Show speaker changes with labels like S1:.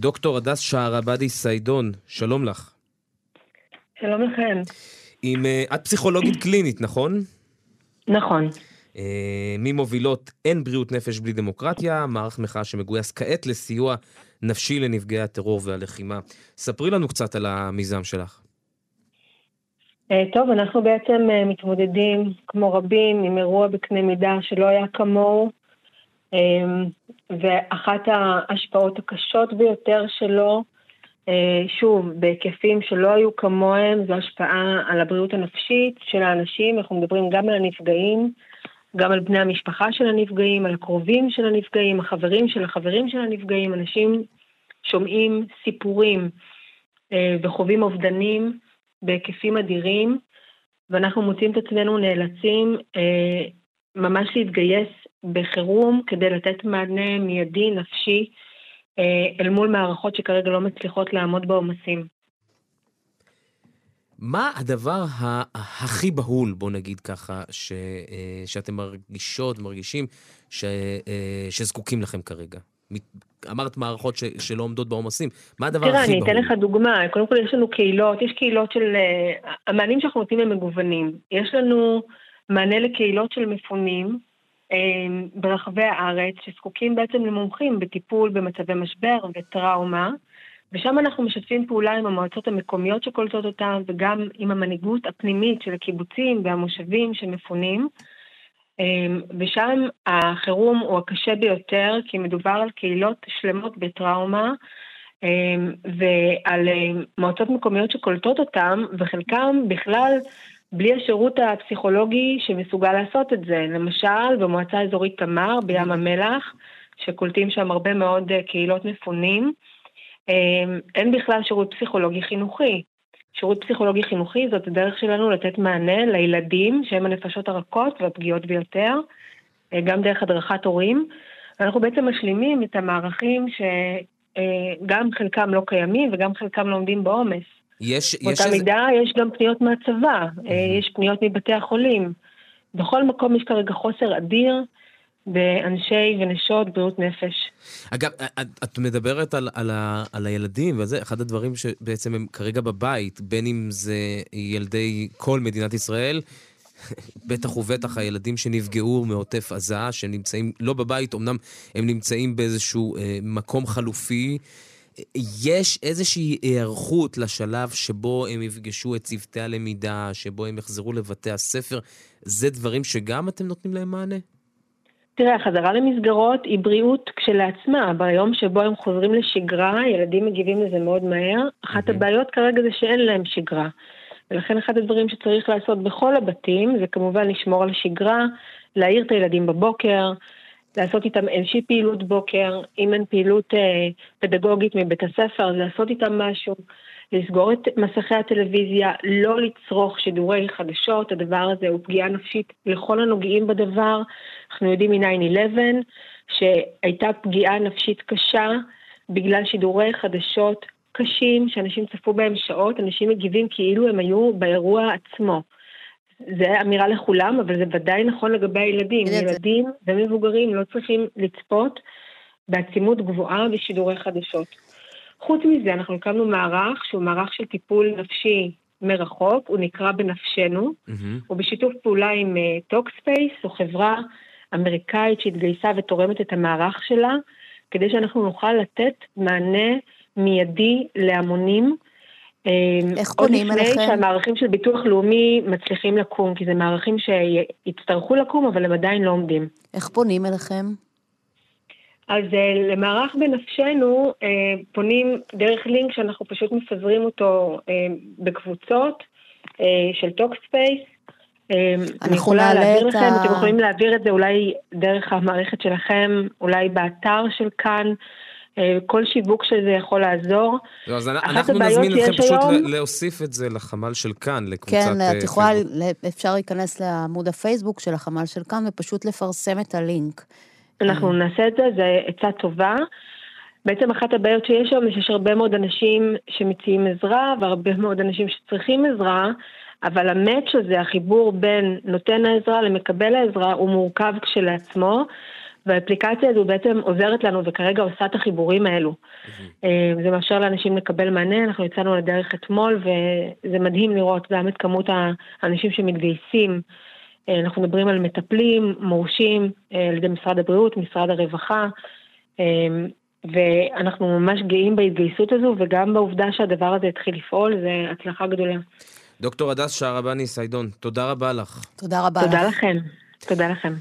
S1: דוקטור הדס שערבדי סיידון, שלום לך.
S2: שלום לכם.
S1: עם, uh, את פסיכולוגית קלינית, נכון?
S2: נכון.
S1: Uh, ממובילות אין בריאות נפש בלי דמוקרטיה, מערך מחאה שמגויס כעת לסיוע נפשי לנפגעי הטרור והלחימה. ספרי לנו קצת על המיזם שלך.
S2: Uh, טוב, אנחנו בעצם מתמודדים, כמו רבים, עם אירוע בקנה מידה שלא היה כמוהו. אמ, ואחת ההשפעות הקשות ביותר שלו, אה, שוב, בהיקפים שלא היו כמוהם, זו השפעה על הבריאות הנפשית של האנשים, אנחנו מדברים גם על הנפגעים, גם על בני המשפחה של הנפגעים, על הקרובים של הנפגעים, החברים של החברים של הנפגעים, אנשים שומעים סיפורים אה, וחווים אובדנים בהיקפים אדירים, ואנחנו מוצאים את עצמנו נאלצים אה, ממש להתגייס בחירום כדי לתת מענה מיידי, נפשי, אה, אל מול מערכות שכרגע לא מצליחות לעמוד בעומסים.
S1: מה הדבר הכי בהול, בוא נגיד ככה, ש, אה, שאתם מרגישות, מרגישים, ש, אה, שזקוקים לכם כרגע? אמרת מערכות ש, שלא עומדות בעומסים, מה הדבר הכי בהול?
S2: תראה, אני אתן לך דוגמה. קודם כל יש לנו קהילות, יש קהילות של... המענים שאנחנו נותנים הם מגוונים. יש לנו מענה לקהילות של מפונים, ברחבי הארץ, שזקוקים בעצם למומחים בטיפול במצבי משבר וטראומה, ושם אנחנו משתפים פעולה עם המועצות המקומיות שקולטות אותם, וגם עם המנהיגות הפנימית של הקיבוצים והמושבים שמפונים. אמ, ושם החירום הוא הקשה ביותר, כי מדובר על קהילות שלמות בטראומה, אמ, ועל מועצות מקומיות שקולטות אותם, וחלקם בכלל בלי השירות הפסיכולוגי שמסוגל לעשות את זה. למשל, במועצה האזורית תמר, בים המלח, שקולטים שם הרבה מאוד אה, קהילות מפונים, אה, אין בכלל שירות פסיכולוגי חינוכי. שירות פסיכולוגי חינוכי זאת הדרך שלנו לתת מענה לילדים שהם הנפשות הרכות והפגיעות ביותר, אה, גם דרך הדרכת הורים. אנחנו בעצם משלימים את המערכים שגם חלקם לא קיימים וגם חלקם לא עומדים בעומס. יש... באותה יש מידה איזה... יש גם פניות מהצבא, mm-hmm. יש פניות מבתי החולים. בכל מקום יש כרגע חוסר אדיר באנשי ונשות בריאות נפש.
S1: אגב, את, את מדברת על, על, ה, על הילדים, וזה אחד הדברים שבעצם הם כרגע בבית, בין אם זה ילדי כל מדינת ישראל, בטח ובטח הילדים שנפגעו מעוטף עזה, שנמצאים לא בבית, אמנם הם נמצאים באיזשהו אה, מקום חלופי. יש איזושהי היערכות לשלב שבו הם יפגשו את צוותי הלמידה, שבו הם יחזרו לבתי הספר? זה דברים שגם אתם נותנים להם מענה?
S2: תראה, החזרה למסגרות היא בריאות כשלעצמה. ביום שבו הם חוזרים לשגרה, ילדים מגיבים לזה מאוד מהר. אחת הבעיות כרגע זה שאין להם שגרה. ולכן אחד הדברים שצריך לעשות בכל הבתים זה כמובן לשמור על השגרה, להעיר את הילדים בבוקר, לעשות איתם איזושהי פעילות בוקר, אם אין פעילות אה, פדגוגית מבית הספר, לעשות איתם משהו, לסגור את מסכי הטלוויזיה, לא לצרוך שידורי חדשות, הדבר הזה הוא פגיעה נפשית לכל הנוגעים בדבר. אנחנו יודעים מ-9-11 שהייתה פגיעה נפשית קשה בגלל שידורי חדשות קשים, שאנשים צפו בהם שעות, אנשים מגיבים כאילו הם היו באירוע עצמו. זה אמירה לכולם, אבל זה ודאי נכון לגבי הילדים. ילדים ומבוגרים לא צריכים לצפות בעצימות גבוהה בשידורי חדשות. חוץ מזה, אנחנו הקמנו מערך שהוא מערך של טיפול נפשי מרחוק, הוא נקרא בנפשנו, mm-hmm. הוא בשיתוף פעולה עם Talkspace, uh, זו חברה אמריקאית שהתגייסה ותורמת את המערך שלה, כדי שאנחנו נוכל לתת מענה מיידי להמונים
S3: איך פונים אליכם?
S2: עוד לפני שהמערכים של ביטוח לאומי מצליחים לקום, כי זה מערכים שיצטרכו לקום, אבל הם עדיין לא עומדים.
S3: איך פונים אליכם?
S2: אז אה, למערך בנפשנו אה, פונים דרך לינק שאנחנו פשוט מפזרים אותו אה, בקבוצות של Talkspace. אני יכולה להעביר לכם, ה... אתם יכולים להעביר את זה אולי דרך המערכת שלכם, אולי באתר של כאן. אה, כל שיווק של זה יכול לעזור.
S1: לא, אז אנחנו נזמין אתכם פשוט היום... להוסיף את זה לחמ"ל של כאן, לקבוצת
S3: כן, את אה, יכולה, אפשר להיכנס לעמוד הפייסבוק של החמ"ל של כאן ופשוט לפרסם את הלינק.
S2: אנחנו נעשה את זה, זו עצה טובה. בעצם אחת הבעיות שיש היום, יש הרבה מאוד אנשים שמציעים עזרה, והרבה מאוד אנשים שצריכים עזרה, אבל המאץ' הזה, החיבור בין נותן העזרה למקבל העזרה, הוא מורכב כשלעצמו. והאפליקציה הזו בעצם עוזרת לנו וכרגע עושה את החיבורים האלו. אה, זה מאפשר לאנשים לקבל מענה, אנחנו יצאנו לדרך אתמול וזה מדהים לראות גם את כמות האנשים שמתגייסים. אה, אנחנו מדברים על מטפלים, מורשים אה, על ידי משרד הבריאות, משרד הרווחה, ואנחנו ממש גאים בהתגייסות הזו וגם בעובדה שהדבר הזה התחיל לפעול, זה הצלחה גדולה.
S1: דוקטור הדס שערבני סיידון, תודה רבה לך.
S3: תודה רבה
S2: תודה
S3: לך.
S2: לכם, תודה לכם.